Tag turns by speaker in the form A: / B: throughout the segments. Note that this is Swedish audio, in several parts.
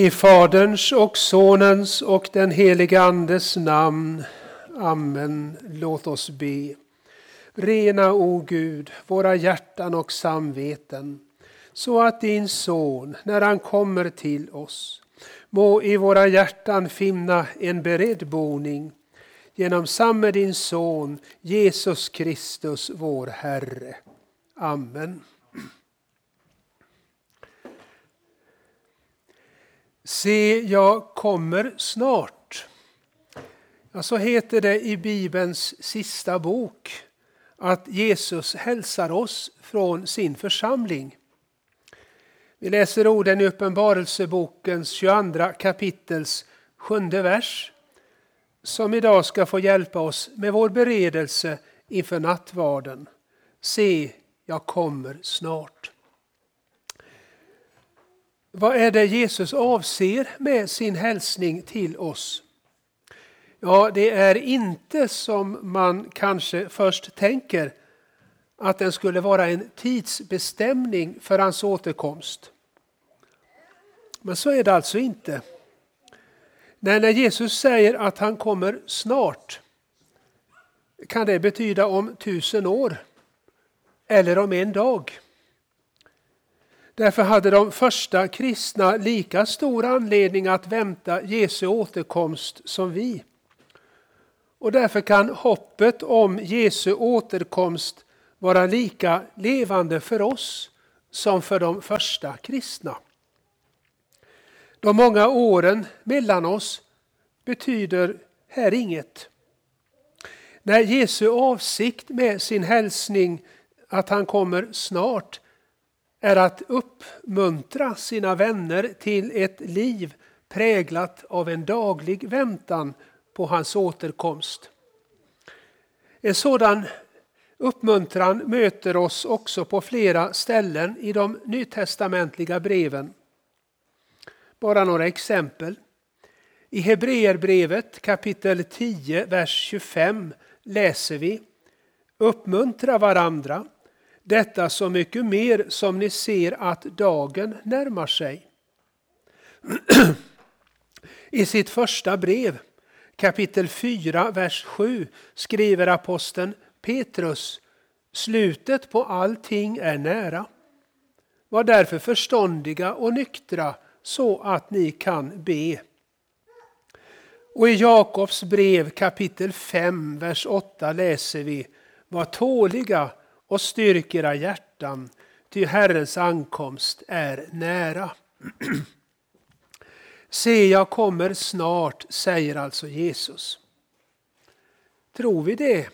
A: I Faderns och Sonens och den helige Andes namn. Amen. Låt oss be. Rena, o Gud, våra hjärtan och samveten, så att din son, när han kommer till oss, må i våra hjärtan finna en beredd boning genom samme din son, Jesus Kristus, vår Herre. Amen. Se, jag kommer snart. Ja, så heter det i Bibelns sista bok att Jesus hälsar oss från sin församling. Vi läser orden i Uppenbarelsebokens 22 kapitels sjunde vers som idag ska få hjälpa oss med vår beredelse inför nattvarden. Se, jag kommer snart. Vad är det Jesus avser med sin hälsning till oss? Ja, det är inte som man kanske först tänker att den skulle vara en tidsbestämning för hans återkomst. Men så är det alltså inte. när Jesus säger att han kommer snart kan det betyda om tusen år eller om en dag. Därför hade de första kristna lika stor anledning att vänta Jesu återkomst som vi. Och därför kan hoppet om Jesu återkomst vara lika levande för oss som för de första kristna. De många åren mellan oss betyder här inget. När Jesu avsikt med sin hälsning att han kommer snart är att uppmuntra sina vänner till ett liv präglat av en daglig väntan på hans återkomst. En sådan uppmuntran möter oss också på flera ställen i de nytestamentliga breven. Bara några exempel. I Hebreerbrevet kapitel 10, vers 25 läser vi Uppmuntra varandra detta så mycket mer som ni ser att dagen närmar sig. I sitt första brev, kapitel 4, vers 7, skriver aposteln Petrus Slutet på allting är nära. Var därför förståndiga och nyktra så att ni kan be. Och i Jakobs brev kapitel 5, vers 8 läser vi Var tåliga och styrk era hjärtan, ty Herrens ankomst är nära. Se, jag kommer snart, säger alltså Jesus. Tror vi det?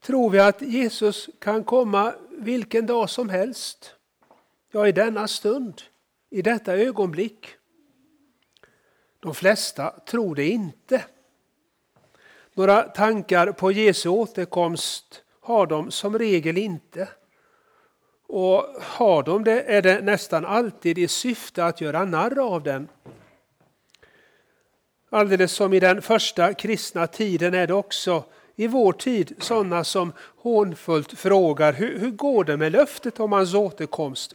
A: Tror vi att Jesus kan komma vilken dag som helst? Ja, i denna stund, i detta ögonblick. De flesta tror det inte. Några tankar på Jesu återkomst har de som regel inte. Och har de det är det nästan alltid i syfte att göra narr av den. Alldeles som i den första kristna tiden är det också i vår tid sådana som hånfullt frågar hur, hur går det med löftet om hans återkomst?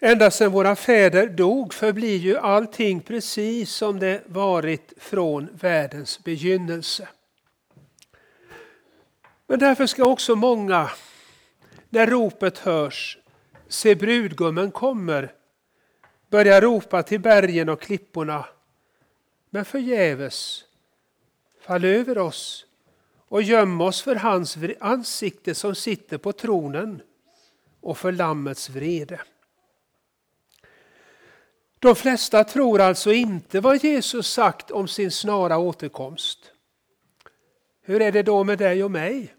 A: Ända sedan våra fäder dog förblir ju allting precis som det varit från världens begynnelse. Men därför ska också många, när ropet hörs, se brudgummen kommer, börja ropa till bergen och klipporna. Men förgäves, fall över oss och göm oss för hans ansikte som sitter på tronen och för Lammets vrede. De flesta tror alltså inte vad Jesus sagt om sin snara återkomst. Hur är det då med dig och mig?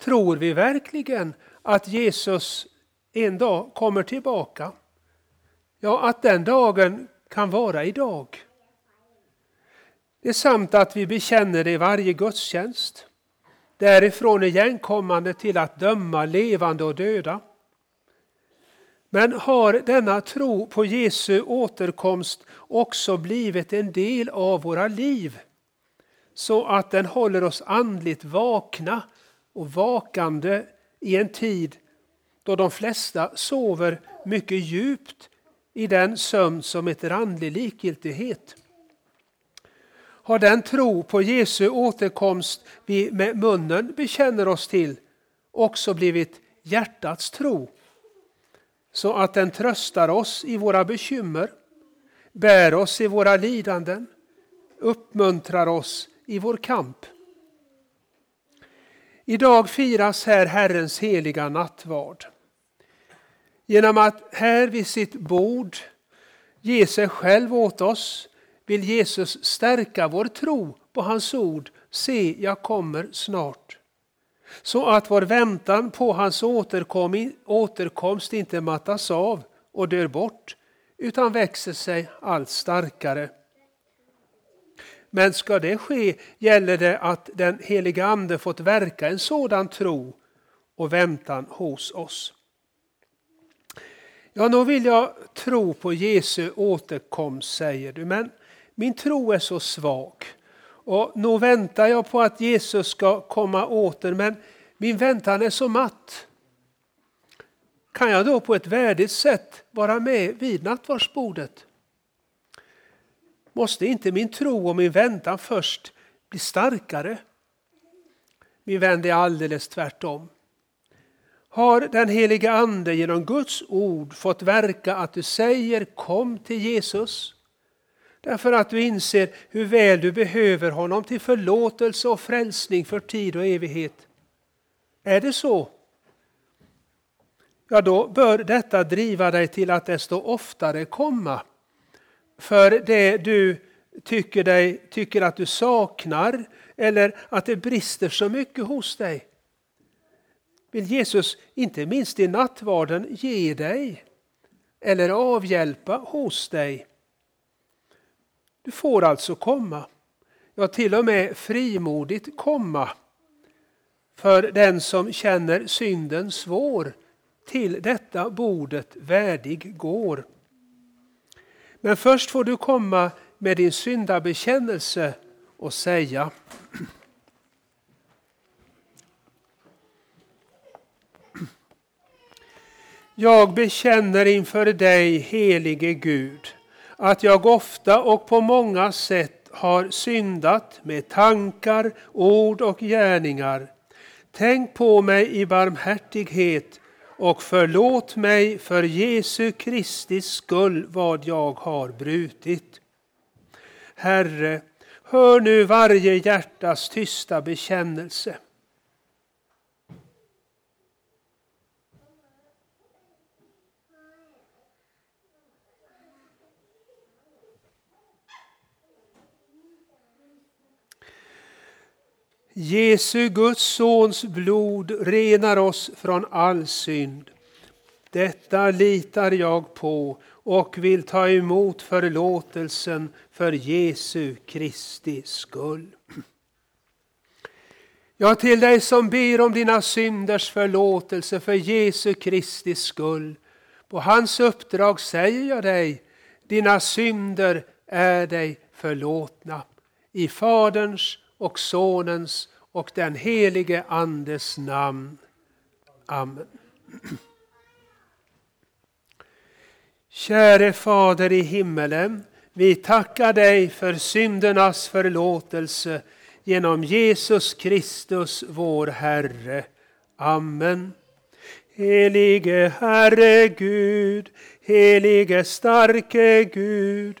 A: Tror vi verkligen att Jesus en dag kommer tillbaka? Ja, att den dagen kan vara idag. Det är sant att vi bekänner det i varje gudstjänst. Därifrån igenkommande till att döma levande och döda. Men har denna tro på Jesu återkomst också blivit en del av våra liv? Så att den håller oss andligt vakna och vakande i en tid då de flesta sover mycket djupt i den sömn som heter andlig likgiltighet. Har den tro på Jesu återkomst vi med munnen bekänner oss till också blivit hjärtats tro så att den tröstar oss i våra bekymmer, bär oss i våra lidanden, uppmuntrar oss i vår kamp. Idag firas här Herrens heliga nattvard. Genom att här vid sitt bord ge sig själv åt oss vill Jesus stärka vår tro på hans ord. Se, jag kommer snart. Så att vår väntan på hans återkomst inte mattas av och dör bort utan växer sig allt starkare. Men ska det ske gäller det att den heliga Ande fått verka en sådan tro och väntan hos oss. Ja, nog vill jag tro på Jesu återkomst, säger du, men min tro är så svag. Och nu väntar jag på att Jesus ska komma åter, men min väntan är så matt. Kan jag då på ett värdigt sätt vara med vid nattvardsbordet? Måste inte min tro och min väntan först bli starkare? Min vän, det är alldeles tvärtom. Har den heliga Ande genom Guds ord fått verka att du säger kom till Jesus? Därför att du inser hur väl du behöver honom till förlåtelse och frälsning för tid och evighet. Är det så? Ja, då bör detta driva dig till att desto oftare komma för det du tycker, dig, tycker att du saknar eller att det brister så mycket hos dig. Vill Jesus, inte minst i nattvarden, ge dig eller avhjälpa hos dig. Du får alltså komma, ja till och med frimodigt komma. För den som känner synden svår, till detta bordet värdig går. Men först får du komma med din syndabekännelse och säga Jag bekänner inför dig, helige Gud, att jag ofta och på många sätt har syndat med tankar, ord och gärningar. Tänk på mig i barmhärtighet och förlåt mig för Jesu Kristi skull vad jag har brutit. Herre, hör nu varje hjärtas tysta bekännelse. Jesu, Guds sons blod renar oss från all synd. Detta litar jag på och vill ta emot förlåtelsen för Jesu Kristi skull. Ja, till dig som ber om dina synders förlåtelse för Jesu Kristi skull. På hans uppdrag säger jag dig, dina synder är dig förlåtna. I Faderns och Sonens och den helige Andes namn. Amen. Käre Fader i himmelen, vi tackar dig för syndernas förlåtelse genom Jesus Kristus vår Herre. Amen. Helige Herre Gud, helige starke Gud,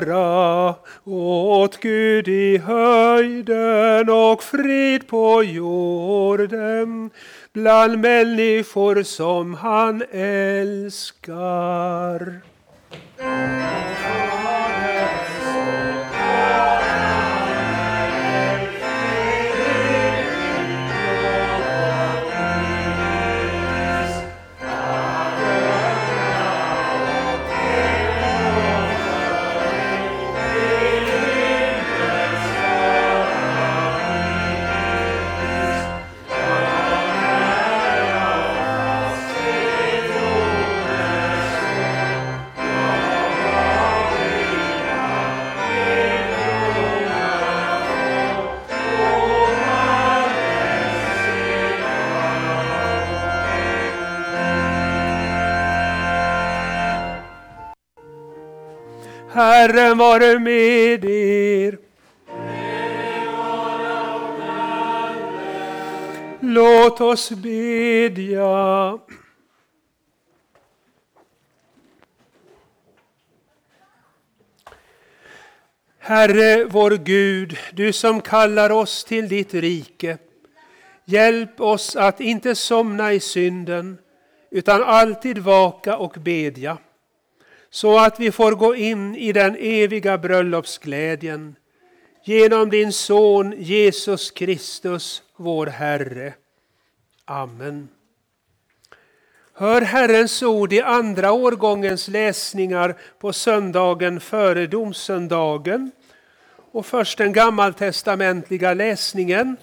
A: Ära åt Gud i höjden och frid på jorden bland människor som han älskar. Herren vare med er. Låt oss bedja. Herre vår Gud, du som kallar oss till ditt rike. Hjälp oss att inte somna i synden, utan alltid vaka och bedja så att vi får gå in i den eviga bröllopsglädjen genom din son Jesus Kristus, vår Herre. Amen. Hör Herrens ord i andra årgångens läsningar på söndagen före domsöndagen och först den gammaltestamentliga läsningen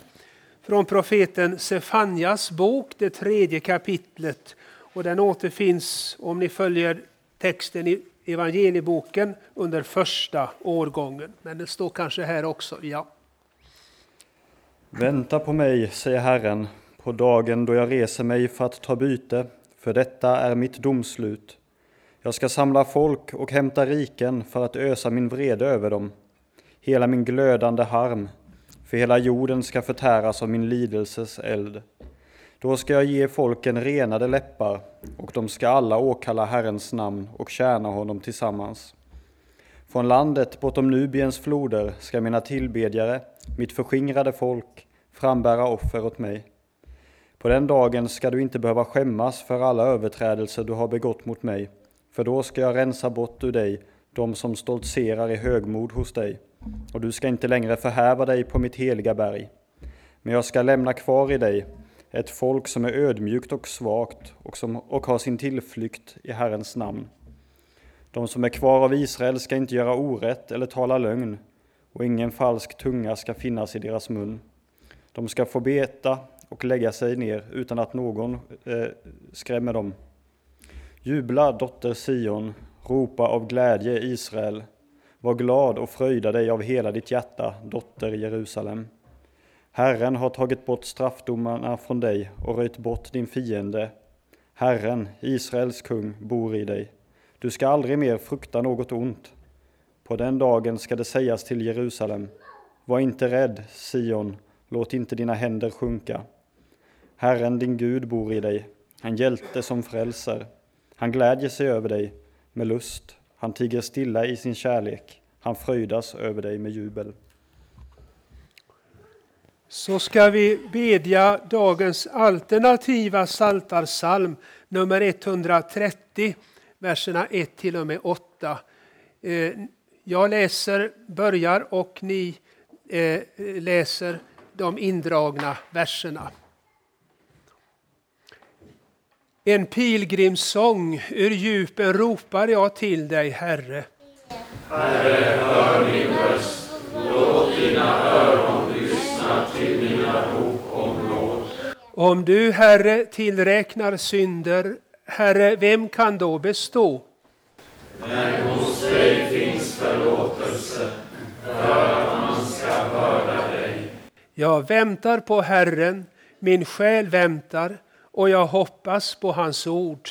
A: från profeten Sefanjas bok, det tredje kapitlet. Och den återfinns, om ni följer texten i evangelieboken under första årgången. Men det står kanske här också, ja.
B: Vänta på mig, säger Herren, på dagen då jag reser mig för att ta byte, för detta är mitt domslut. Jag ska samla folk och hämta riken för att ösa min vrede över dem, hela min glödande harm, för hela jorden ska förtäras av min lidelses eld. Då ska jag ge folken renade läppar, och de ska alla åkalla Herrens namn och tjäna honom tillsammans. Från landet bortom Nubiens floder ska mina tillbedjare, mitt förskingrade folk, frambära offer åt mig. På den dagen ska du inte behöva skämmas för alla överträdelser du har begått mot mig, för då ska jag rensa bort ur dig de som stoltserar i högmod hos dig, och du ska inte längre förhäva dig på mitt heliga berg. Men jag ska lämna kvar i dig ett folk som är ödmjukt och svagt och, som, och har sin tillflykt i Herrens namn. De som är kvar av Israel ska inte göra orätt eller tala lögn, och ingen falsk tunga ska finnas i deras mun. De ska få beta och lägga sig ner utan att någon eh, skrämmer dem. Jubla, dotter Sion, ropa av glädje, Israel. Var glad och fröjda dig av hela ditt hjärta, dotter Jerusalem. Herren har tagit bort straffdomarna från dig och röjt bort din fiende. Herren, Israels kung, bor i dig. Du ska aldrig mer frukta något ont. På den dagen ska det sägas till Jerusalem, var inte rädd, Sion, låt inte dina händer sjunka. Herren, din Gud, bor i dig, en hjälte som frälser. Han glädjer sig över dig med lust, han tiger stilla i sin kärlek, han fröjdas över dig med jubel
A: så ska vi bedja dagens alternativa saltarsalm nummer 130, verserna 1 till och med 8. Eh, jag läser, börjar och ni eh, läser de indragna verserna. En pilgrimssång, ur djupen ropar jag till dig, Herre.
C: Herre, hör min röst, låt dina öron till mina rop om nåd.
A: Om du, Herre, tillräknar synder, Herre, vem kan då bestå?
C: Men hos dig finns förlåtelse för att man ska hörda dig.
A: Jag väntar på Herren, min själ väntar och jag hoppas på hans ord.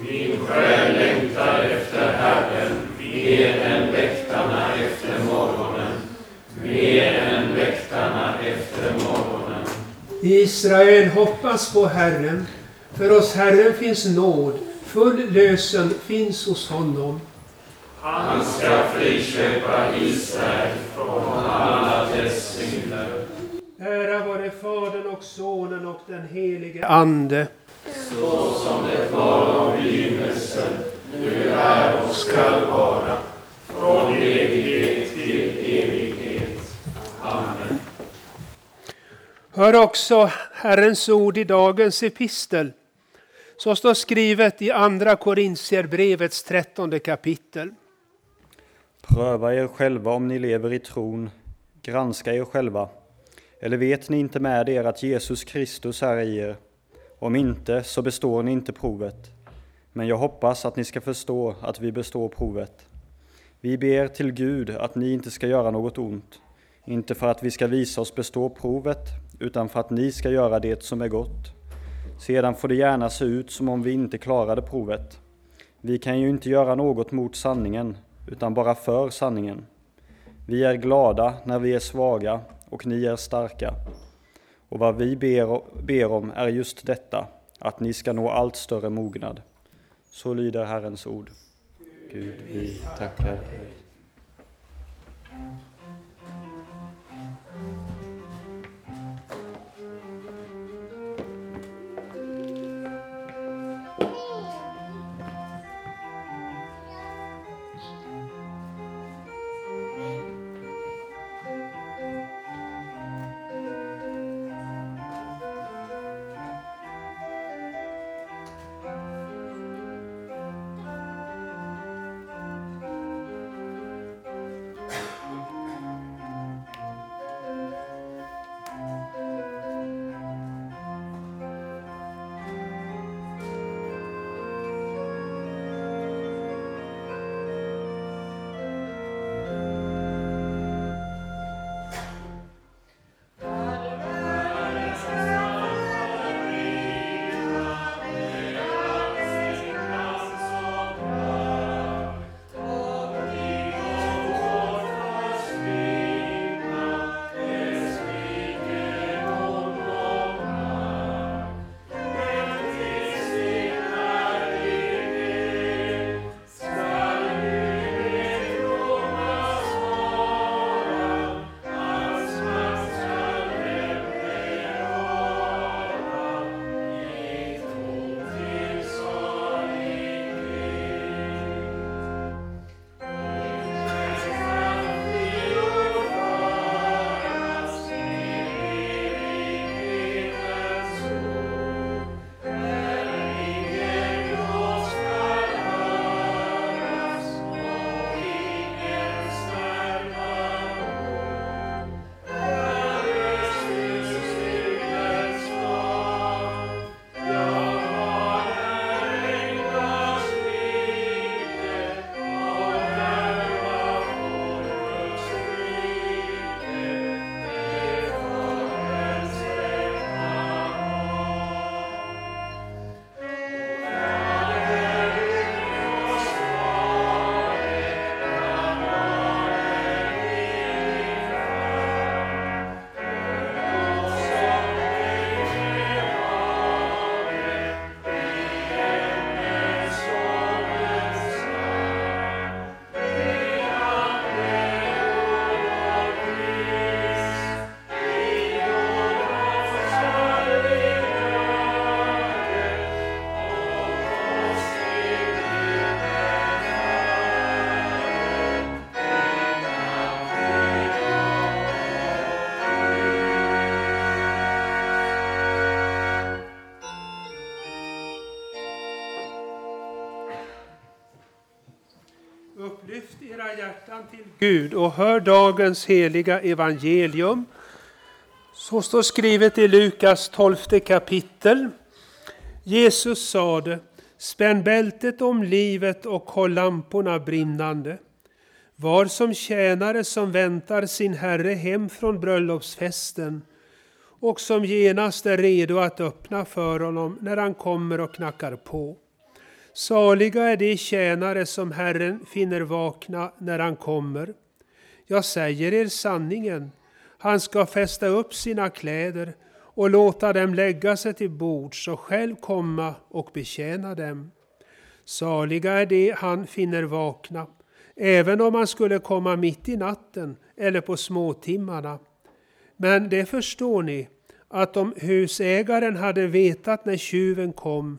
C: Min själ längtar efter Herren mer än väktarna efter morgonen, mer än väktarna efter morgonen.
A: Israel hoppas på Herren. För oss Herren finns nåd, full lösen finns hos honom.
C: Han ska friköpa Israel från alla dess synder.
A: Ära vare Fadern och Sonen och den helige Ande.
C: Så som det var i begynnelsen, nu är och skall vara, från evighet till evighet. Amen.
A: Hör också Herrens ord i dagens epistel, som står skrivet i Andra Korintierbrevets trettonde kapitel.
B: Pröva er själva om ni lever i tron, granska er själva. Eller vet ni inte med er att Jesus Kristus är i er? Om inte, så består ni inte provet. Men jag hoppas att ni ska förstå att vi består provet. Vi ber till Gud att ni inte ska göra något ont, inte för att vi ska visa oss bestå provet, utan för att ni ska göra det som är gott. Sedan får det gärna se ut som om vi inte klarade provet. Vi kan ju inte göra något mot sanningen, utan bara för sanningen. Vi är glada när vi är svaga och ni är starka. Och vad vi ber, ber om är just detta, att ni ska nå allt större mognad. Så lyder Herrens ord. Gud, vi tackar dig.
A: Lyft era hjärtan till Gud och hör dagens heliga evangelium. Så står skrivet i Lukas 12 kapitel. Jesus sade, spänn bältet om livet och håll lamporna brinnande. Var som tjänare som väntar sin herre hem från bröllopsfesten och som genast är redo att öppna för honom när han kommer och knackar på. Saliga är de tjänare som Herren finner vakna när han kommer. Jag säger er sanningen, han ska fästa upp sina kläder och låta dem lägga sig till bords och själv komma och betjäna dem. Saliga är de han finner vakna. även om han skulle komma mitt i natten eller på småtimmarna. Men det förstår ni, att om husägaren hade vetat när tjuven kom,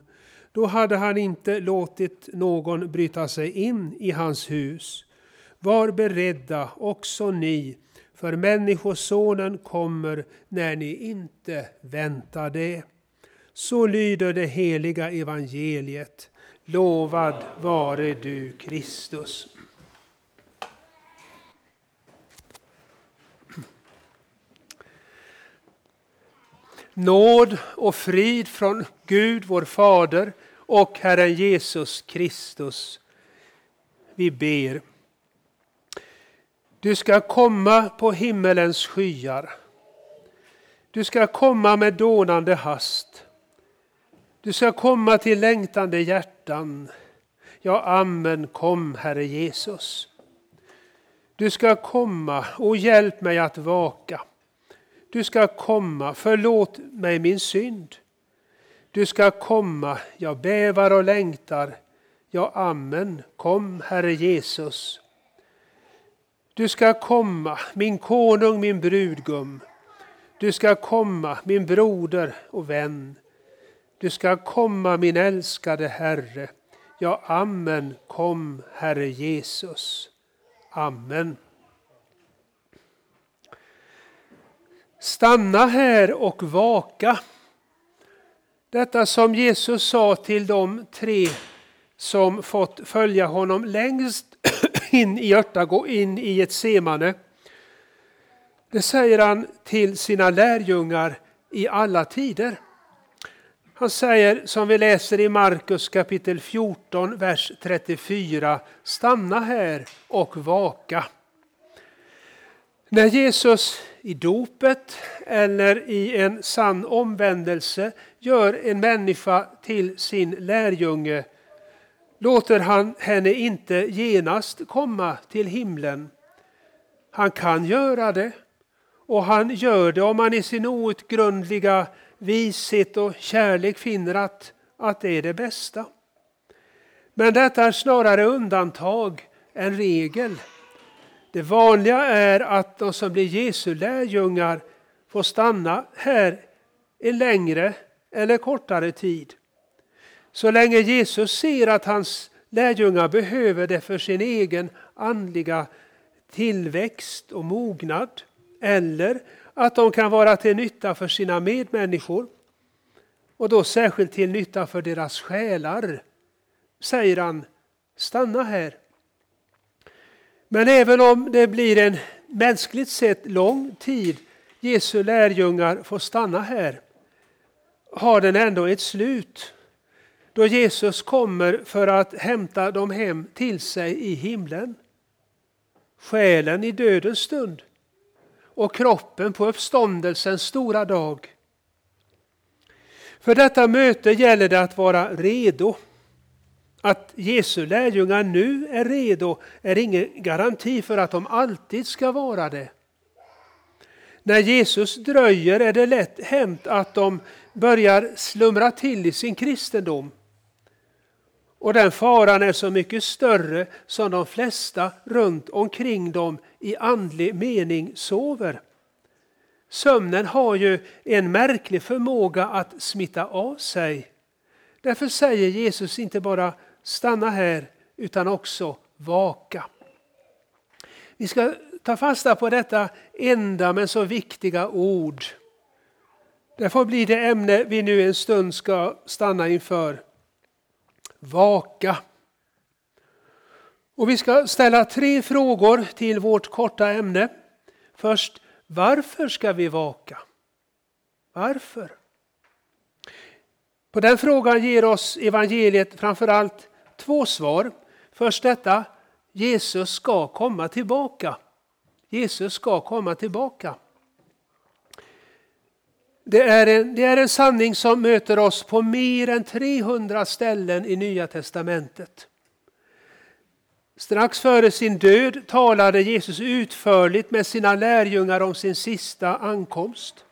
A: då hade han inte låtit någon bryta sig in i hans hus. Var beredda också ni, för Människosonen kommer när ni inte väntar det. Så lyder det heliga evangeliet. Lovad vare du, Kristus. Nåd och frid från Gud, vår Fader, och Herren Jesus Kristus. Vi ber. Du ska komma på himmelens skyar. Du ska komma med dånande hast. Du ska komma till längtande hjärtan. Ja, amen, kom Herre Jesus. Du ska komma och hjälp mig att vaka. Du ska komma, förlåt mig min synd. Du ska komma, jag bävar och längtar. Ja, amen, kom Herre Jesus. Du ska komma, min konung, min brudgum. Du ska komma, min broder och vän. Du ska komma, min älskade Herre. Ja, amen, kom Herre Jesus. Amen. Stanna här och vaka. Detta som Jesus sa till de tre som fått följa honom längst in i Örtagå, in i ett semane. Det säger han till sina lärjungar i alla tider. Han säger som vi läser i Markus kapitel 14, vers 34. Stanna här och vaka. När Jesus i dopet eller i en sann omvändelse gör en människa till sin lärjunge låter han henne inte genast komma till himlen. Han kan göra det och han gör det om han i sin outgrundliga vishet och kärlek finner att, att det är det bästa. Men detta är snarare undantag än regel. Det vanliga är att de som blir Jesu lärjungar får stanna här en längre eller kortare tid. Så länge Jesus ser att hans lärjungar behöver det för sin egen andliga tillväxt och mognad eller att de kan vara till nytta för sina medmänniskor och då särskilt till nytta för deras själar, säger han, stanna här. Men även om det blir en mänskligt sett lång tid Jesu lärjungar får stanna här har den ändå ett slut då Jesus kommer för att hämta dem hem till sig i himlen. Själen i dödens stund och kroppen på uppståndelsens stora dag. För detta möte gäller det att vara redo. Att Jesu lärjungar nu är redo är ingen garanti för att de alltid ska vara det. När Jesus dröjer är det lätt hänt att de börjar slumra till i sin kristendom. Och den faran är så mycket större som de flesta runt omkring dem i andlig mening sover. Sömnen har ju en märklig förmåga att smitta av sig. Därför säger Jesus inte bara stanna här utan också vaka. Vi ska ta fasta på detta enda men så viktiga ord. Det får bli det ämne vi nu en stund ska stanna inför. Vaka. Och vi ska ställa tre frågor till vårt korta ämne. Först, varför ska vi vaka? Varför? På den frågan ger oss evangeliet framförallt två svar. Först detta, Jesus ska komma tillbaka. Jesus ska komma tillbaka. Det är, en, det är en sanning som möter oss på mer än 300 ställen i Nya Testamentet. Strax före sin död talade Jesus utförligt med sina lärjungar om sin sista ankomst.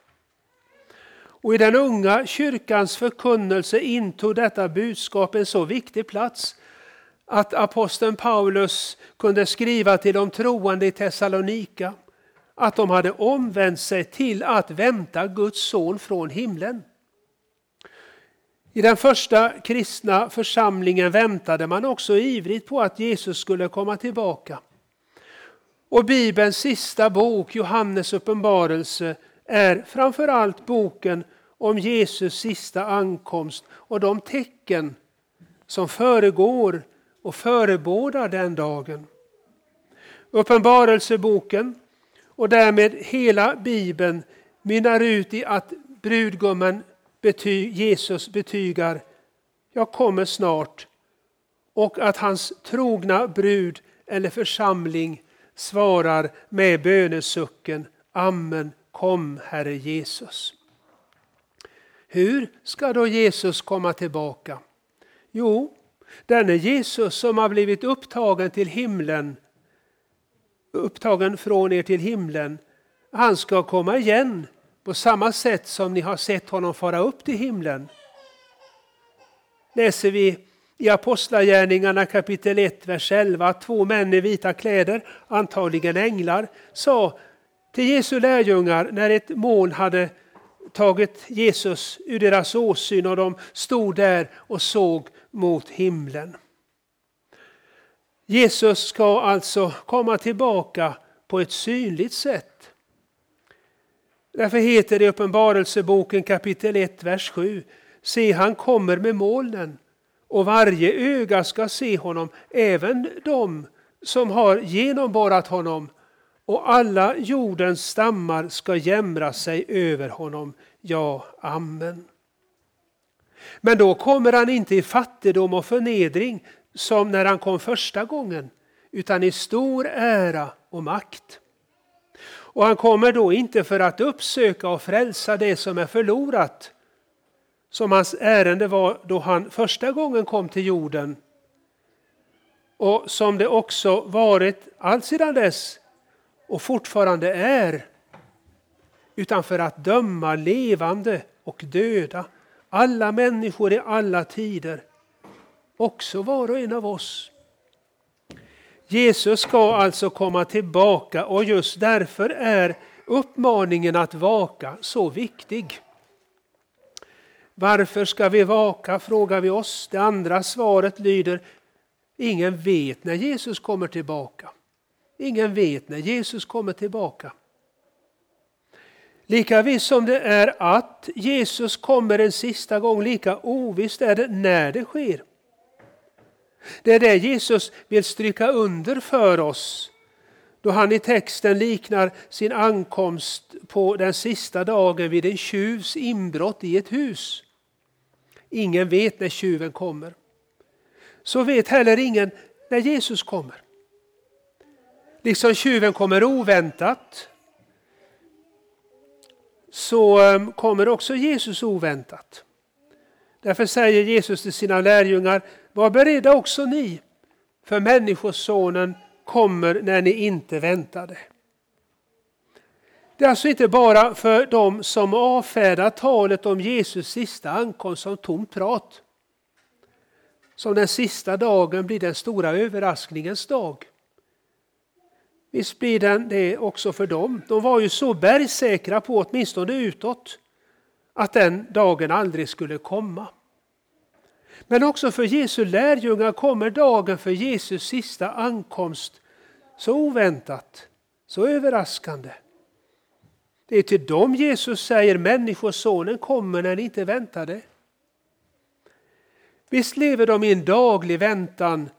A: Och i den unga kyrkans förkunnelse intog detta budskap en så viktig plats att aposteln Paulus kunde skriva till de troende i Thessalonika att de hade omvänt sig till att vänta Guds son från himlen. I den första kristna församlingen väntade man också ivrigt på att Jesus skulle komma tillbaka. Och Bibelns sista bok, Johannes uppenbarelse, är framförallt boken om Jesus sista ankomst och de tecken som föregår och förebådar den dagen. Uppenbarelseboken och därmed hela Bibeln mynnar ut i att brudgummen bety Jesus betygar jag kommer snart och att hans trogna brud eller församling svarar med bönesucken Amen, kom Herre Jesus. Hur ska då Jesus komma tillbaka? Jo, denne Jesus som har blivit upptagen till himlen, upptagen från er till himlen, han ska komma igen på samma sätt som ni har sett honom fara upp till himlen. Läser vi i Apostlagärningarna kapitel 1, vers 11 att två män i vita kläder, antagligen änglar, sa till Jesu lärjungar när ett moln hade tagit Jesus ur deras åsyn och de stod där och såg mot himlen. Jesus ska alltså komma tillbaka på ett synligt sätt. Därför heter det i Uppenbarelseboken kapitel 1, vers 7. Se, han kommer med molnen och varje öga ska se honom, även de som har genomborrat honom och alla jordens stammar ska jämra sig över honom. Ja, amen. Men då kommer han inte i fattigdom och förnedring som när han kom första gången, utan i stor ära och makt. Och han kommer då inte för att uppsöka och frälsa det som är förlorat, som hans ärende var då han första gången kom till jorden, och som det också varit alltsedan dess och fortfarande är, utan för att döma levande och döda, alla människor i alla tider, också var och en av oss. Jesus ska alltså komma tillbaka och just därför är uppmaningen att vaka så viktig. Varför ska vi vaka, frågar vi oss. Det andra svaret lyder, ingen vet när Jesus kommer tillbaka. Ingen vet när Jesus kommer tillbaka. Lika visst som det är att Jesus kommer en sista gång, lika ovisst är det när det sker. Det är det Jesus vill stryka under för oss då han i texten liknar sin ankomst på den sista dagen vid en tjuvs inbrott i ett hus. Ingen vet när tjuven kommer. Så vet heller ingen när Jesus kommer. Liksom tjuven kommer oväntat så ehm, kommer också Jesus oväntat. Därför säger Jesus till sina lärjungar, var beredda också ni, för Människosonen kommer när ni inte väntade. Det är alltså inte bara för dem som avfärdar talet om Jesus sista ankomst som tomt prat. Som den sista dagen blir den stora överraskningens dag. Visst blir den det också för dem. De var ju så bergsäkra på, åtminstone utåt, att den dagen aldrig skulle komma. Men också för Jesu lärjungar kommer dagen för Jesus sista ankomst så oväntat, så överraskande. Det är till dem Jesus säger Människosonen kommer när ni inte väntade. Visst lever de i en daglig väntan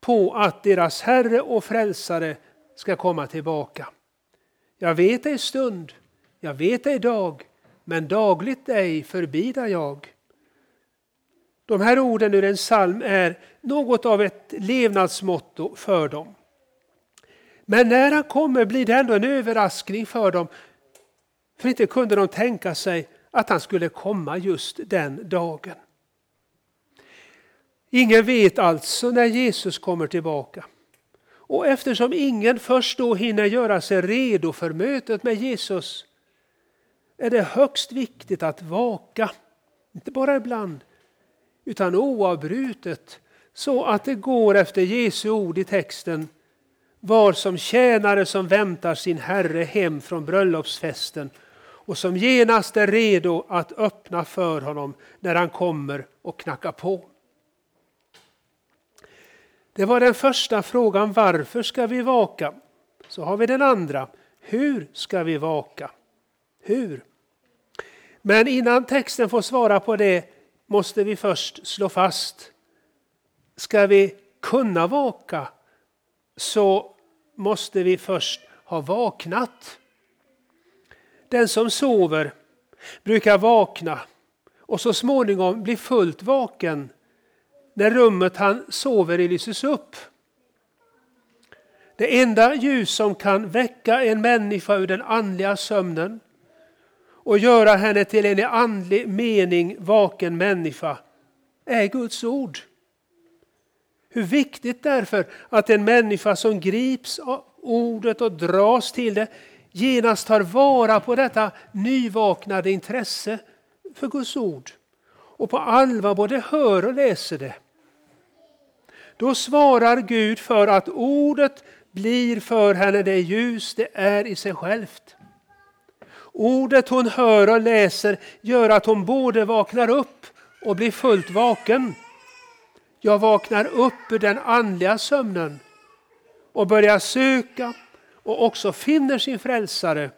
A: på att deras Herre och Frälsare ska komma tillbaka. Jag vet ej stund, jag vet ej dag, men dagligt ej förbidar jag. De här orden ur en psalm är något av ett levnadsmotto för dem. Men när han kommer blir det ändå en överraskning för dem. För inte kunde de tänka sig att han skulle komma just den dagen. Ingen vet alltså när Jesus kommer tillbaka. Och eftersom ingen först då hinner göra sig redo för mötet med Jesus är det högst viktigt att vaka, inte bara ibland, utan oavbrutet så att det går efter Jesu ord i texten var som tjänare som väntar sin herre hem från bröllopsfesten och som genast är redo att öppna för honom när han kommer och knackar på. Det var den första frågan, varför ska vi vaka? Så har vi den andra, hur ska vi vaka? Hur? Men innan texten får svara på det måste vi först slå fast, ska vi kunna vaka så måste vi först ha vaknat. Den som sover brukar vakna och så småningom bli fullt vaken när rummet han sover i lyses upp. Det enda ljus som kan väcka en människa ur den andliga sömnen och göra henne till en i andlig mening vaken människa är Guds ord. Hur viktigt därför att en människa som grips av ordet och dras till det genast tar vara på detta nyvaknade intresse för Guds ord och på allvar både hör och läser det. Då svarar Gud för att ordet blir för henne det ljus det är i sig självt. Ordet hon hör och läser gör att hon både vaknar upp och blir fullt vaken. Jag vaknar upp ur den andliga sömnen och börjar söka och också finner sin frälsare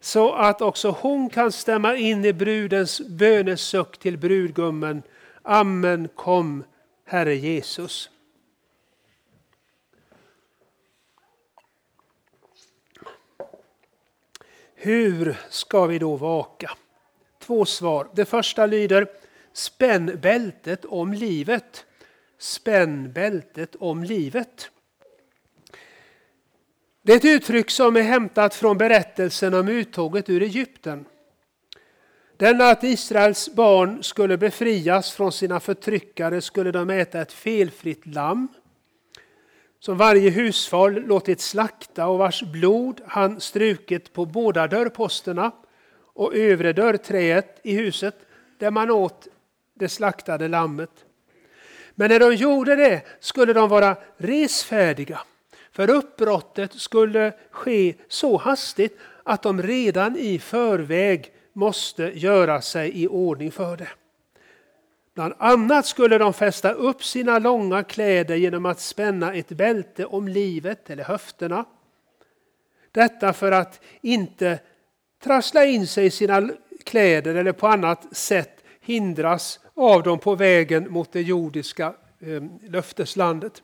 A: så att också hon kan stämma in i brudens bönesuck till brudgummen. Amen, kom Herre Jesus. Hur ska vi då vaka? Två svar. Det första lyder Spänn bältet om livet. Spänn bältet om livet. Det är ett uttryck som är hämtat från berättelsen om uttåget ur Egypten. Den att Israels barn skulle befrias från sina förtryckare skulle de äta ett felfritt lamm som varje husfar låtit slakta och vars blod han strukit på båda dörrposterna och övre dörrträet i huset där man åt det slaktade lammet. Men när de gjorde det skulle de vara resfärdiga, för uppbrottet skulle ske så hastigt att de redan i förväg måste göra sig i ordning för det. Bland annat skulle de fästa upp sina långa kläder genom att spänna ett bälte om livet eller höfterna. Detta för att inte trassla in sig i sina kläder eller på annat sätt hindras av dem på vägen mot det jordiska ehm, löfteslandet.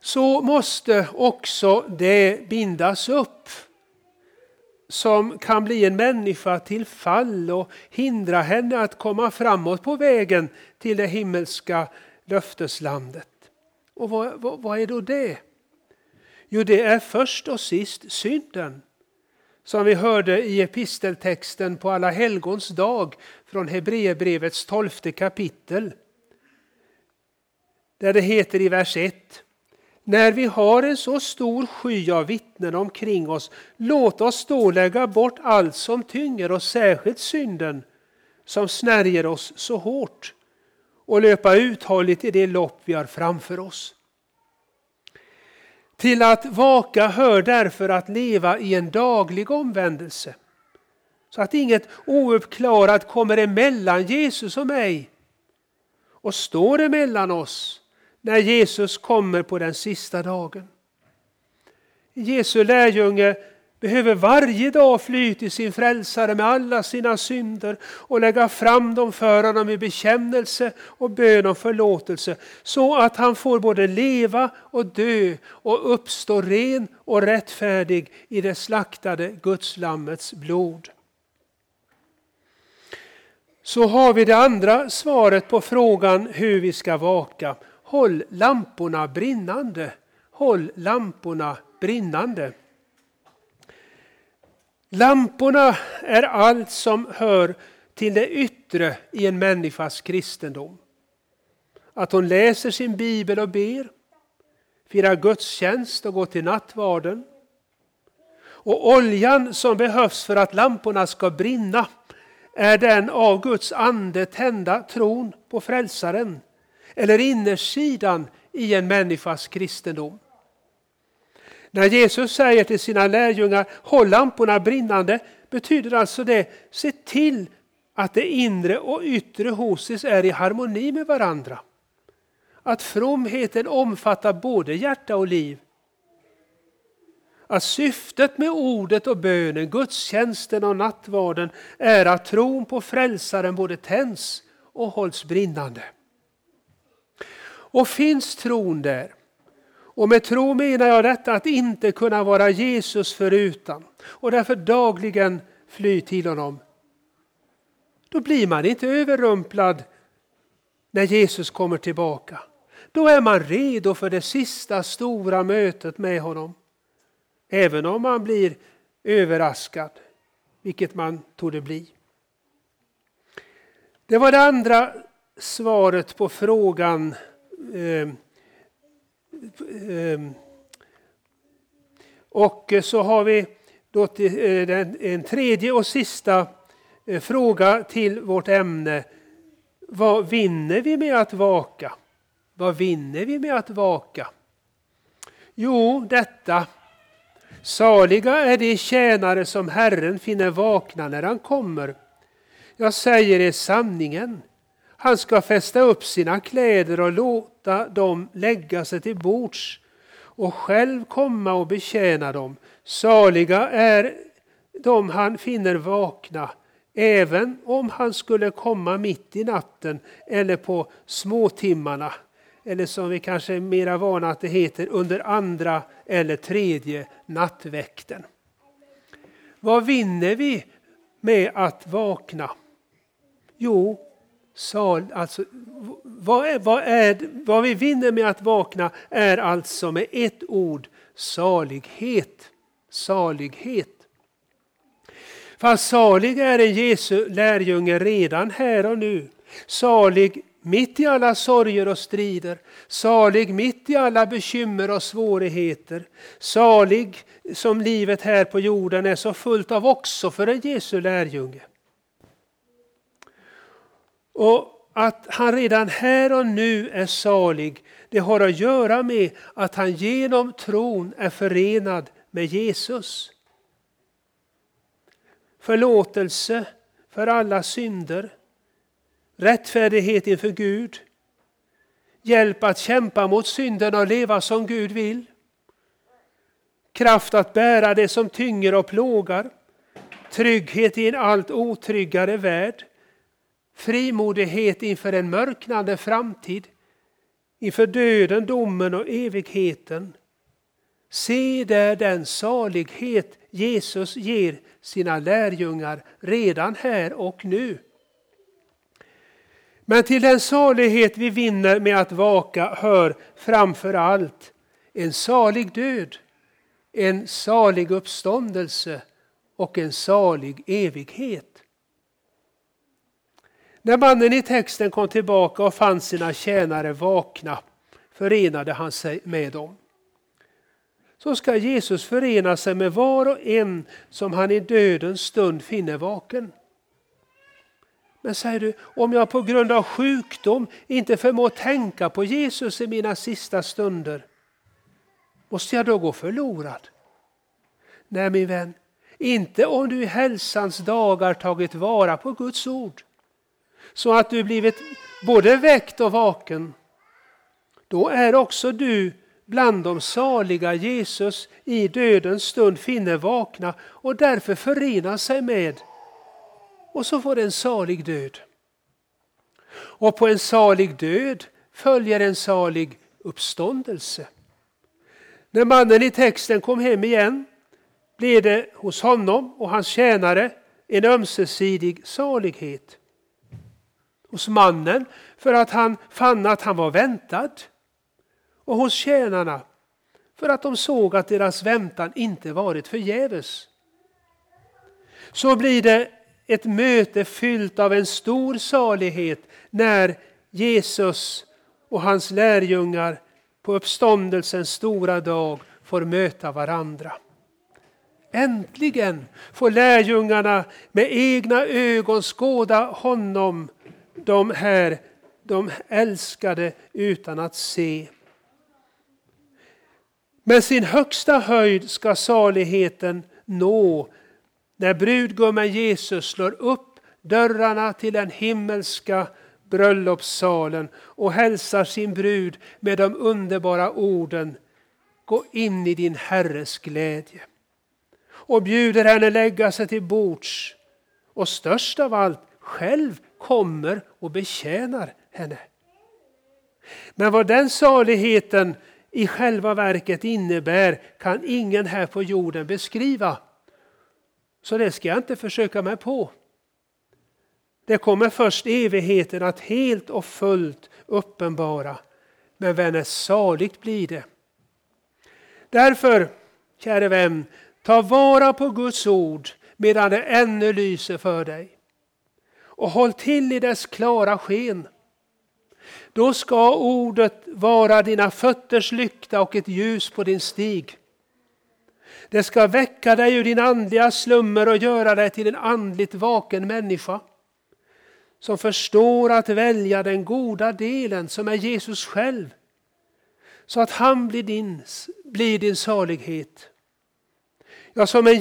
A: Så måste också det bindas upp som kan bli en människa till fall och hindra henne att komma framåt på vägen till det himmelska löfteslandet. Och vad, vad, vad är då det? Jo, det är först och sist synden. Som vi hörde i episteltexten på Alla helgons dag från Hebreerbrevets tolfte kapitel. Där det heter i vers 1 när vi har en så stor sky av vittnen omkring oss, låt oss då lägga bort allt som tynger och särskilt synden som snärjer oss så hårt och löpa uthålligt i det lopp vi har framför oss. Till att vaka hör därför att leva i en daglig omvändelse så att inget ouppklarat kommer emellan Jesus och mig och står emellan oss när Jesus kommer på den sista dagen. Jesu lärjunge behöver varje dag fly till sin frälsare med alla sina synder och lägga fram dem för honom i bekännelse och bön om förlåtelse så att han får både leva och dö och uppstå ren och rättfärdig i det slaktade Gudslammets blod. Så har vi det andra svaret på frågan hur vi ska vaka. Håll lamporna brinnande. Håll lamporna brinnande. Lamporna är allt som hör till det yttre i en människas kristendom. Att hon läser sin bibel och ber, firar gudstjänst och går till nattvarden. Och oljan som behövs för att lamporna ska brinna är den av Guds ande tända tron på frälsaren eller innersidan i en människas kristendom. När Jesus säger till sina lärjungar håll lamporna brinnande betyder alltså det se till att det inre och yttre hos oss är i harmoni med varandra. Att fromheten omfattar både hjärta och liv. Att syftet med ordet och bönen, gudstjänsten och nattvarden är att tron på frälsaren både tänds och hålls brinnande. Och finns tron där, och med tro menar jag detta att inte kunna vara Jesus förutan och därför dagligen fly till honom. Då blir man inte överrumplad när Jesus kommer tillbaka. Då är man redo för det sista stora mötet med honom. Även om man blir överraskad, vilket man torde bli. Det var det andra svaret på frågan Ehm, ehm, och så har vi då eh, en tredje och sista eh, fråga till vårt ämne. Vad vinner vi med att vaka? Vad vinner vi med att vaka? Jo, detta. Saliga är de tjänare som Herren finner vakna när han kommer. Jag säger er sanningen. Han ska fästa upp sina kläder och låta dem lägga sig till bords och själv komma och betjäna dem. Saliga är de han finner vakna, även om han skulle komma mitt i natten eller på småtimmarna eller som vi kanske är mera vana att det heter, under andra eller tredje nattväkten. Vad vinner vi med att vakna? Jo, sal, alltså, vad, är, vad, är, vad vi vinner med att vakna är alltså med ett ord salighet. Salighet. Fast salig är en Jesu lärjunge redan här och nu. Salig mitt i alla sorger och strider, salig mitt i alla bekymmer och svårigheter, salig som livet här på jorden är så fullt av också för en Jesu lärjunge. Och att han redan här och nu är salig, det har att göra med att han genom tron är förenad med Jesus. Förlåtelse för alla synder, rättfärdighet inför Gud, hjälp att kämpa mot synden och leva som Gud vill, kraft att bära det som tynger och plågar, trygghet i en allt otryggare värld, frimodighet inför en mörknande framtid, inför döden, domen och evigheten. Se där den salighet Jesus ger sina lärjungar redan här och nu. Men till den salighet vi vinner med att vaka hör framför allt en salig död, en salig uppståndelse och en salig evighet. När mannen i texten kom tillbaka och fann sina tjänare vakna förenade han sig med dem. Så ska Jesus förena sig med var och en som han i dödens stund finner vaken. Men säger du, om jag på grund av sjukdom inte förmår tänka på Jesus i mina sista stunder, måste jag då gå förlorad? Nej min vän, inte om du i hälsans dagar tagit vara på Guds ord, så att du blivit både väckt och vaken. Då är också du bland de saliga Jesus i dödens stund finner vakna och därför förenar sig med och så får en salig död. Och på en salig död följer en salig uppståndelse. När mannen i texten kom hem igen blev det hos honom och hans tjänare en ömsesidig salighet. Hos mannen för att han fann att han var väntad och hos tjänarna för att de såg att deras väntan inte varit förgäves. Så blir det ett möte fyllt av en stor salighet när Jesus och hans lärjungar på uppståndelsens stora dag får möta varandra. Äntligen får lärjungarna med egna ögon skåda honom, de här de älskade utan att se. Men sin högsta höjd ska saligheten nå när brudgummen Jesus slår upp dörrarna till den himmelska bröllopssalen och hälsar sin brud med de underbara orden Gå in i din Herres glädje. Och bjuder henne lägga sig till bords. Och störst av allt, själv kommer och betjänar henne. Men vad den saligheten i själva verket innebär kan ingen här på jorden beskriva. Så det ska jag inte försöka mig på. Det kommer först evigheten att helt och fullt uppenbara. Men vänner, saligt blir det. Därför, käre vän, ta vara på Guds ord medan det ännu lyser för dig. Och håll till i dess klara sken. Då ska ordet vara dina fötters lykta och ett ljus på din stig. Det ska väcka dig ur din andliga slummer och göra dig till en andligt vaken människa som förstår att välja den goda delen som är Jesus själv. Så att han blir din, blir din salighet. Ja, som en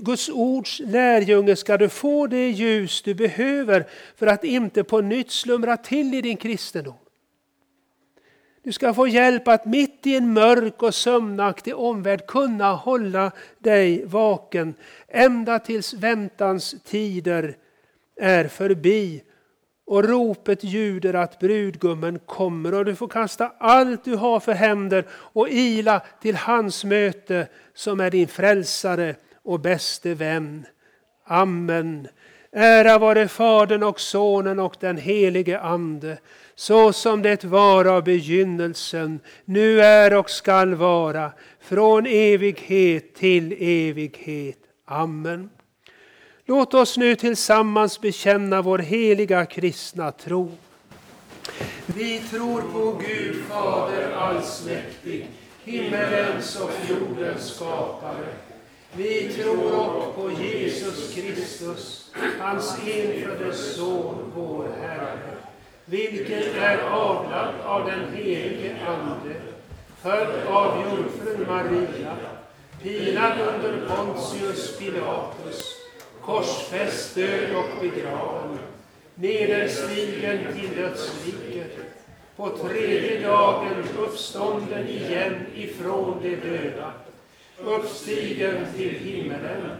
A: Guds ords lärjunge ska du få det ljus du behöver för att inte på nytt slumra till i din kristendom. Du ska få hjälp att mitt i en mörk och sömnaktig omvärld kunna hålla dig vaken ända tills väntans tider är förbi och ropet ljuder att brudgummen kommer och du får kasta allt du har för händer och ila till hans möte som är din frälsare och bäste vän. Amen. Ära vare Fadern och Sonen och den helige Ande, så som det var av begynnelsen, nu är och skall vara, från evighet till evighet. Amen. Låt oss nu tillsammans bekänna vår heliga kristna tro. Vi tror på Gud Fader allsmäktig, himmelens och jordens skapare. Vi tror också på Jesus Kristus, hans enfödde Son, vår Herre, vilken är avlad av den helige Ande, född av jungfrun Maria, pilad under Pontius Pilatus, korsfäst, död och begraven, nederstigen till dödsriket, på tredje dagen uppstånden igen ifrån de döda, uppstigen till himmelen,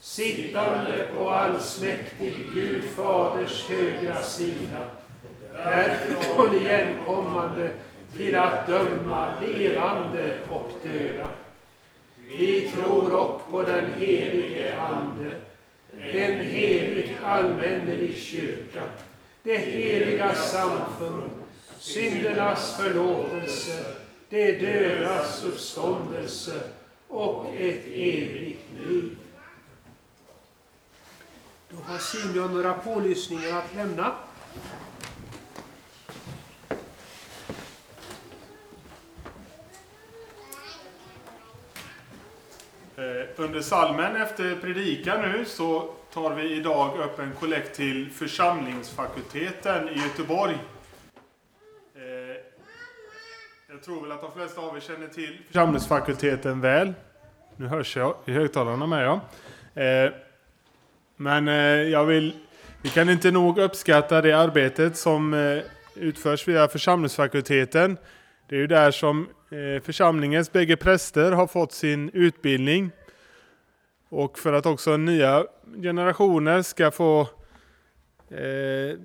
A: sittande på allsmäktig Gud Faders högra sida, därifrån igenkommande till att döma levande och döda. Vi tror också på den helige Ande, en helig allmännelig kyrka, det heliga samfund, syndernas förlåtelse, det dödas uppståndelse och ett evigt liv. Då har Simeon några pålysningar att lämna.
D: Eh, under salmen efter predikan nu så tar vi idag upp en kollekt till församlingsfakulteten i Göteborg. Eh, jag tror väl att de flesta av er känner till församlingsfakulteten väl. Nu hörs jag i högtalarna med ja. Eh, men eh, jag vill, vi kan inte nog uppskatta det arbetet som eh, utförs via församlingsfakulteten. Det är ju där som eh, församlingens bägge präster har fått sin utbildning. Och för att också nya generationer ska få, eh,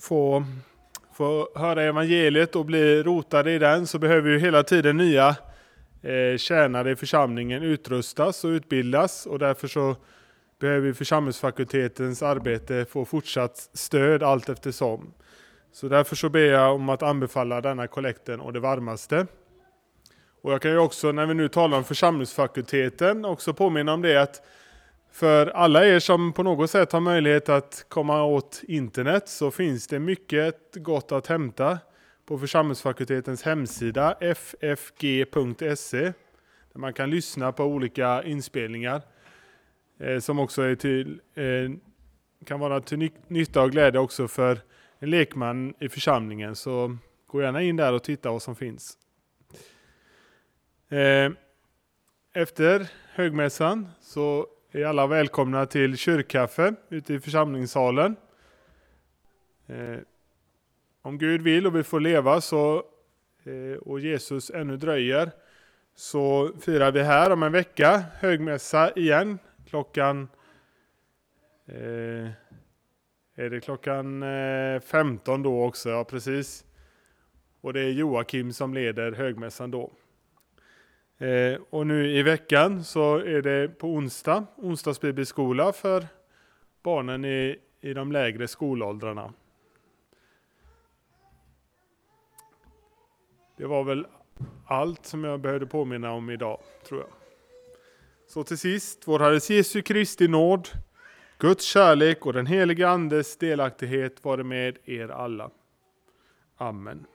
D: få, få höra evangeliet och bli rotade i den så behöver ju hela tiden nya eh, tjänare i församlingen utrustas och utbildas. Och därför så behöver församlingsfakultetens arbete få fortsatt stöd allt eftersom. Så därför så ber jag om att anbefalla denna kollekten och det varmaste. Och jag kan ju också, när vi nu talar om församlingsfakulteten, också påminna om det att för alla er som på något sätt har möjlighet att komma åt internet så finns det mycket gott att hämta på församlingsfakultetens hemsida ffg.se där man kan lyssna på olika inspelningar eh, som också är till, eh, kan vara till nytta och glädje också för en lekman i församlingen så gå gärna in där och titta vad som finns. Eh, efter högmässan så är alla välkomna till kyrkkaffe ute i församlingssalen. Eh, om Gud vill och vi får leva så, eh, och Jesus ännu dröjer så firar vi här om en vecka högmässa igen klockan eh, är det klockan eh, 15 då också? Ja, precis. Och det är Joakim som leder högmässan då. Eh, och nu i veckan så är det på onsdag, onsdagsbibelskola för barnen i, i de lägre skolåldrarna. Det var väl allt som jag behövde påminna om idag, tror jag. Så till sist, vår Herres Jesu Kristi nåd, Guds kärlek och den helige Andes delaktighet vare med er alla. Amen.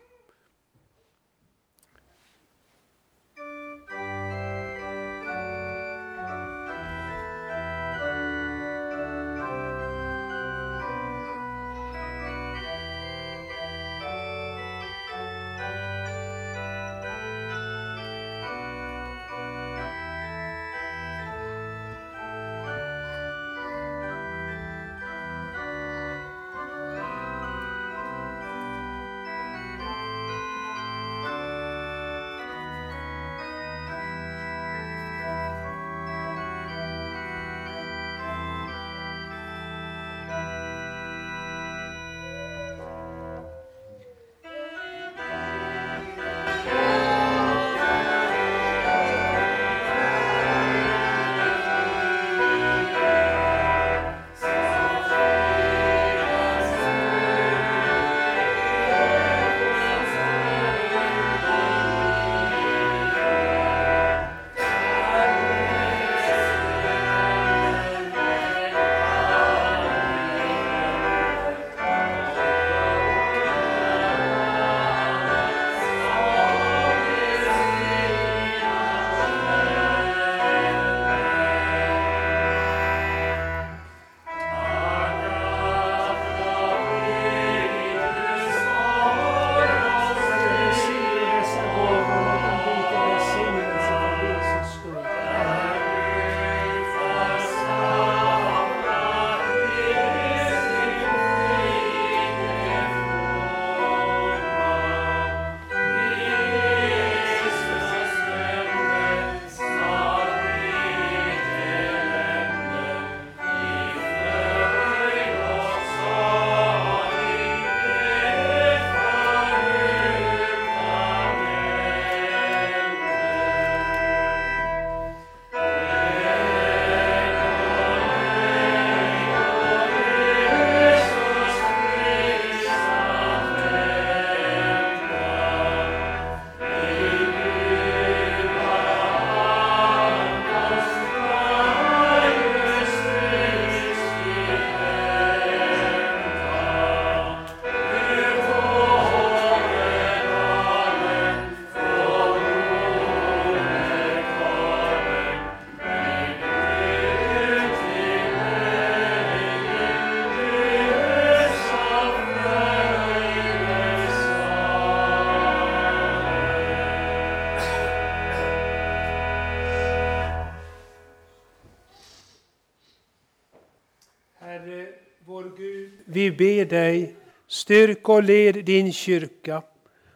A: Ber dig, styrk och led din kyrka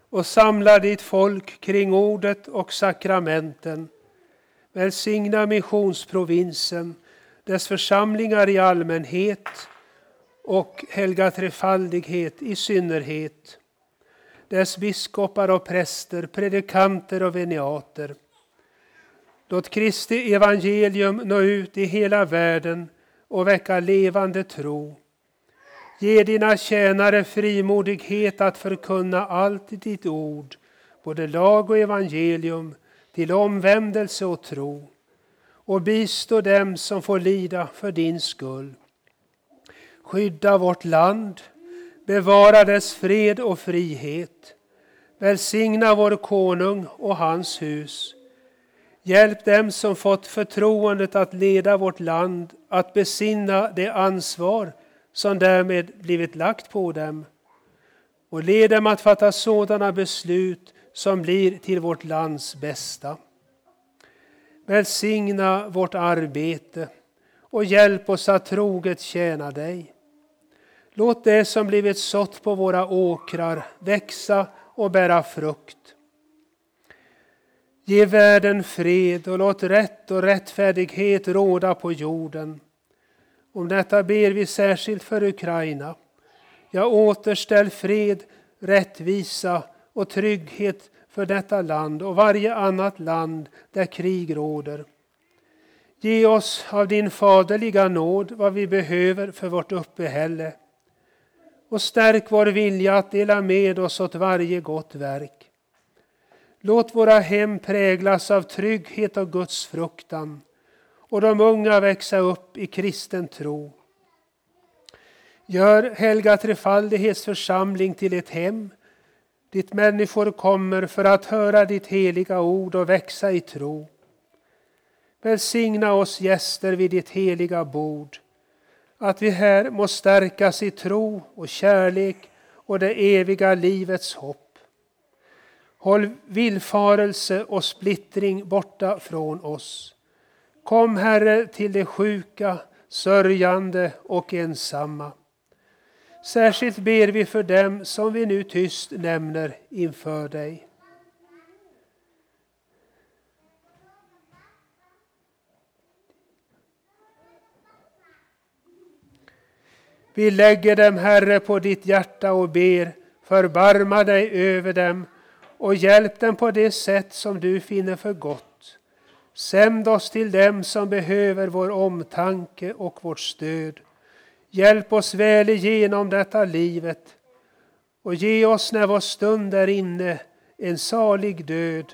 A: och samla ditt folk kring ordet och sakramenten. Välsigna missionsprovinsen, dess församlingar i allmänhet och helga trefaldighet i synnerhet. Dess biskopar och präster, predikanter och veniater. Låt Kristi evangelium nå ut i hela världen och väcka levande tro. Ge dina tjänare frimodighet att förkunna allt i ditt ord, både lag och evangelium, till omvändelse och tro. Och bistå dem som får lida för din skull. Skydda vårt land, bevara dess fred och frihet. Välsigna vår konung och hans hus. Hjälp dem som fått förtroendet att leda vårt land att besinna det ansvar som därmed blivit lagt på dem och led dem att fatta sådana beslut som blir till vårt lands bästa. Välsigna vårt arbete och hjälp oss att troget tjäna dig. Låt det som blivit sått på våra åkrar växa och bära frukt. Ge världen fred och låt rätt och rättfärdighet råda på jorden. Om detta ber vi särskilt för Ukraina. Jag återställ fred, rättvisa och trygghet för detta land och varje annat land där krig råder. Ge oss av din faderliga nåd vad vi behöver för vårt uppehälle och stärk vår vilja att dela med oss åt varje gott verk. Låt våra hem präglas av trygghet och Guds fruktan och de unga växa upp i kristen tro. Gör Helga Trefaldighets församling till ett hem dit människor kommer för att höra ditt heliga ord och växa i tro. Välsigna oss gäster vid ditt heliga bord, att vi här må stärkas i tro och kärlek och det eviga livets hopp. Håll villfarelse och splittring borta från oss. Kom, Herre, till de sjuka, sörjande och ensamma. Särskilt ber vi för dem som vi nu tyst nämner inför dig. Vi lägger dem, Herre, på ditt hjärta och ber, förbarma dig över dem och hjälp dem på det sätt som du finner för gott. Sänd oss till dem som behöver vår omtanke och vårt stöd. Hjälp oss väl igenom detta livet och ge oss när vår stund är inne en salig död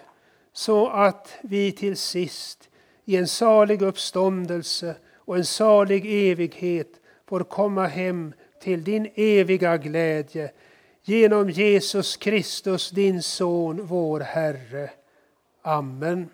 A: så att vi till sist i en salig uppståndelse och en salig evighet får komma hem till din eviga glädje genom Jesus Kristus, din Son, vår Herre. Amen.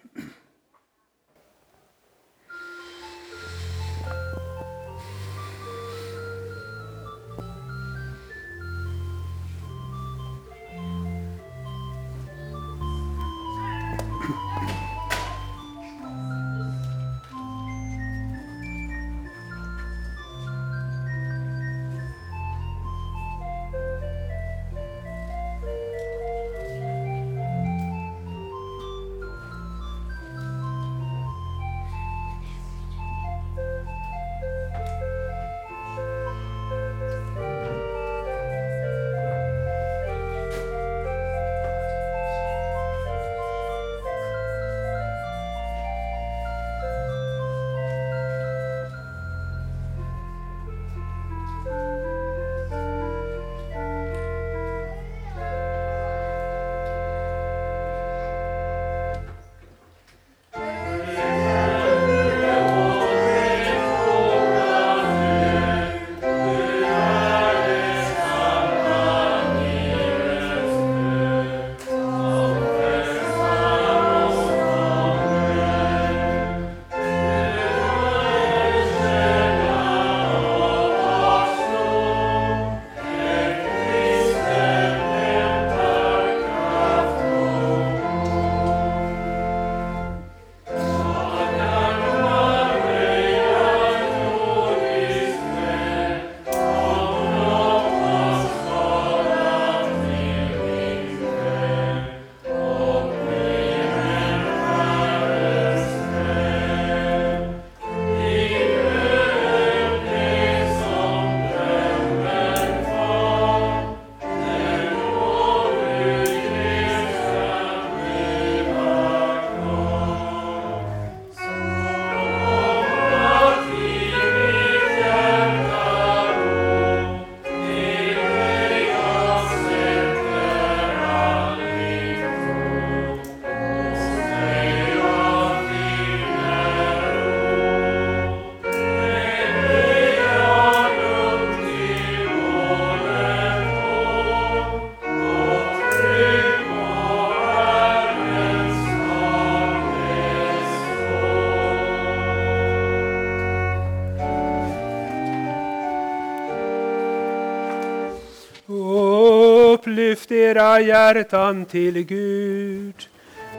A: Lyft era hjärtan till Gud.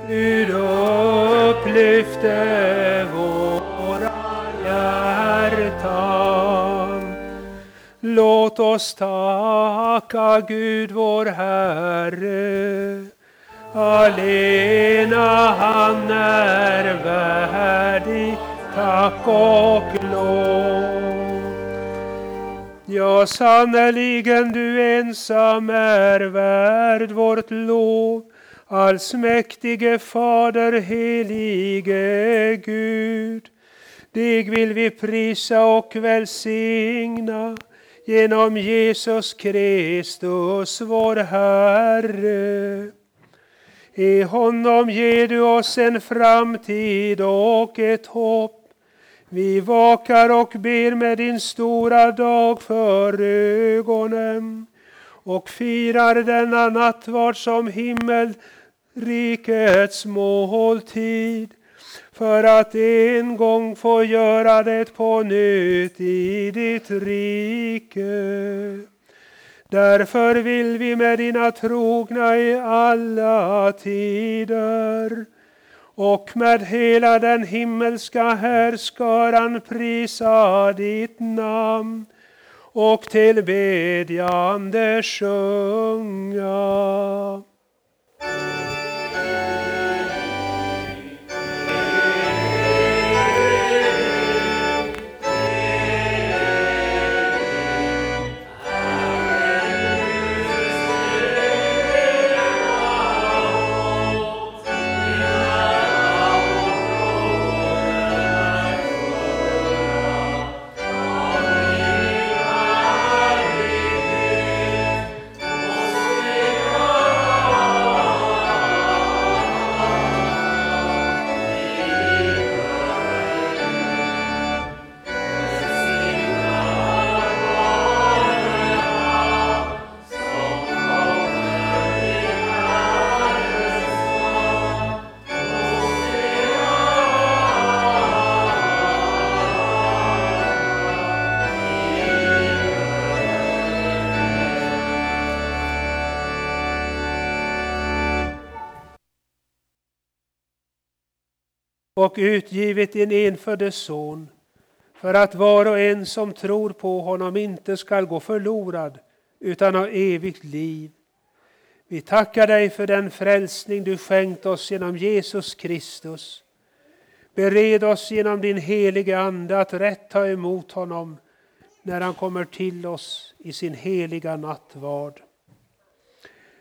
A: Gud upplyfte våra hjärtan. Låt oss tacka Gud vår Herre. Alena han är värdig tack och lov. Ja, sannerligen du ensam är värd vårt lov. Allsmäktige Fader, helige Gud. Dig vill vi prisa och välsigna genom Jesus Kristus, vår Herre. I honom ger du oss en framtid och ett hopp. Vi vakar och ber med din stora dag för ögonen och firar denna nattvard som himmelrikets måltid för att en gång få göra det på nytt i ditt rike. Därför vill vi med dina trogna i alla tider och med hela den himmelska härskaran prisa ditt namn och tillbedjande sjunga. Och utgivit din enfödde son för att var och en som tror på honom inte skall gå förlorad utan ha evigt liv. Vi tackar dig för den frälsning du skänkt oss genom Jesus Kristus. Bered oss genom din helige Ande att rätt ta emot honom när han kommer till oss i sin heliga nattvard.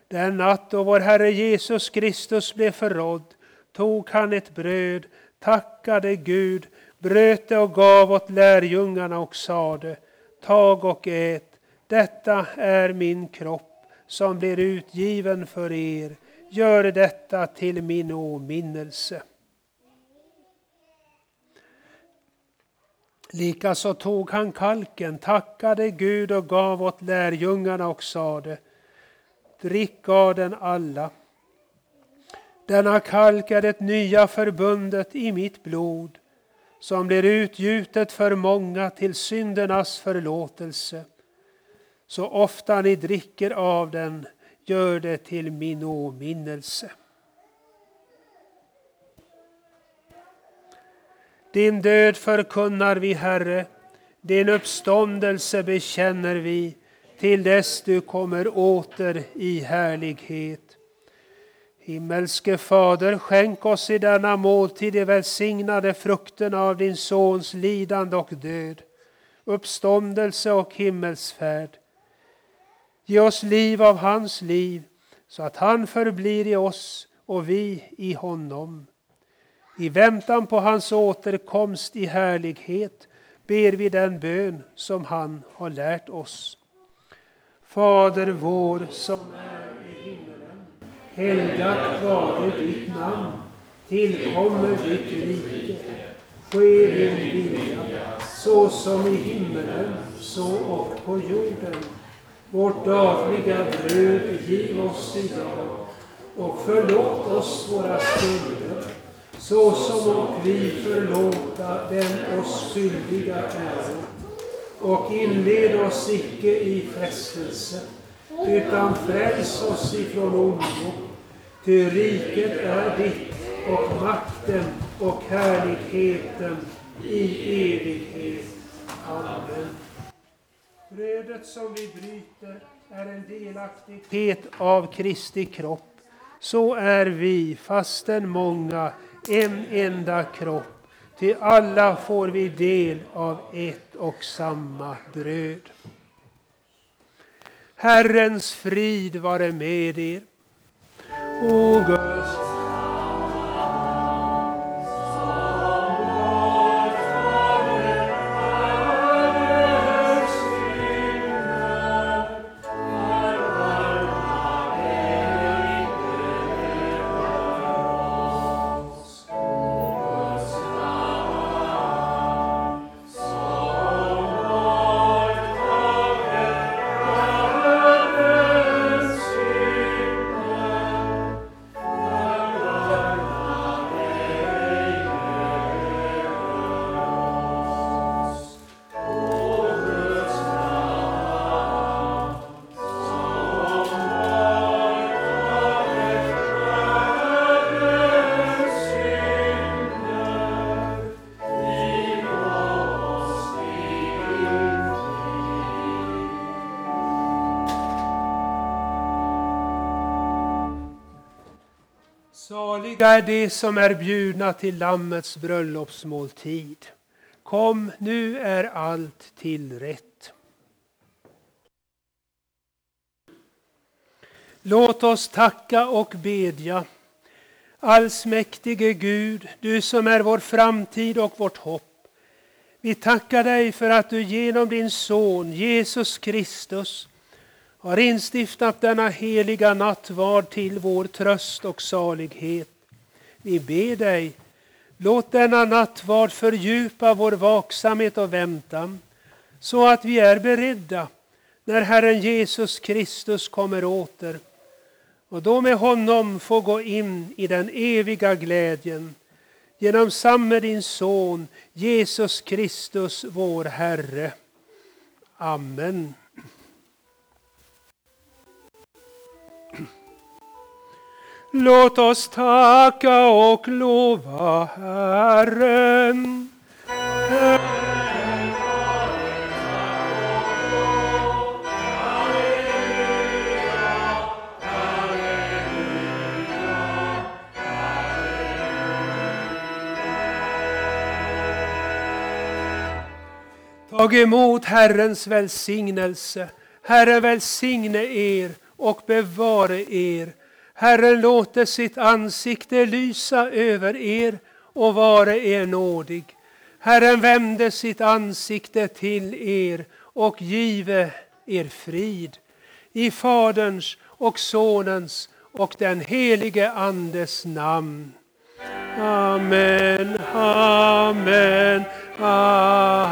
A: Den natt då vår Herre Jesus Kristus blev förrådd tog han ett bröd tackade Gud, bröt det och gav åt lärjungarna och sade, tag och ät, detta är min kropp som blir utgiven för er, gör detta till min åminnelse. Likaså tog han kalken, tackade Gud och gav åt lärjungarna och sade, drick av den alla. Denna kalk är det nya förbundet i mitt blod som blir utgjutet för många till syndernas förlåtelse. Så ofta ni dricker av den, gör det till min åminnelse. Din död förkunnar vi, Herre, din uppståndelse bekänner vi till dess du kommer åter i härlighet. Himmelske Fader, skänk oss i denna måltid de välsignade frukterna av din Sons lidande och död, uppståndelse och himmelsfärd. Ge oss liv av hans liv, så att han förblir i oss och vi i honom. I väntan på hans återkomst i härlighet ber vi den bön som han har lärt oss. Fader vår som är Helgat vare ditt namn. Tillkommer ditt rike. Ske din vilja, så som i himmelen, så och på jorden. Vårt dagliga bröd giv oss idag och förlåt oss våra skulder så som och vi förlåta den oss skyldiga är. Och inled oss icke i frestelse utan fräls oss ifrån ondo. Ty riket är ditt och makten och härligheten i evighet. Amen. Brödet som vi bryter är en delaktighet av Kristi kropp. Så är vi, fastän många, en enda kropp. Till alla får vi del av ett och samma bröd. Herrens frid vare med er. O Guds Saliga är de som är bjudna till Lammets bröllopsmåltid. Kom, nu är allt tillrätt. Låt oss tacka och bedja. Allsmäktige Gud, du som är vår framtid och vårt hopp. Vi tackar dig för att du genom din son Jesus Kristus har instiftat denna heliga nattvard till vår tröst och salighet. Vi ber dig, låt denna nattvard fördjupa vår vaksamhet och väntan, så att vi är beredda när Herren Jesus Kristus kommer åter och då med honom få gå in i den eviga glädjen genom samme din son Jesus Kristus, vår Herre. Amen. Låt oss tacka och lova Herren. Tag emot Herrens välsignelse. Herren välsigne er och bevare er. Herren låter sitt ansikte lysa över er och vare er nådig. Herren vände sitt ansikte till er och give er frid. I Faderns och Sonens och den helige Andes namn. Amen, amen, amen.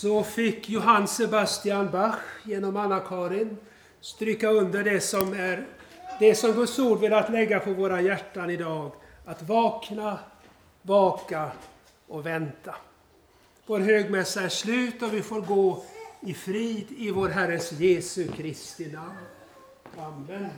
A: Så fick Johann Sebastian Bach genom Anna-Karin stryka under det som är det som Guds ord vill att lägga på våra hjärtan idag. Att vakna, vaka och vänta. Vår högmässa är slut och vi får gå i frid i vår Herres Jesu Kristi namn. Amen.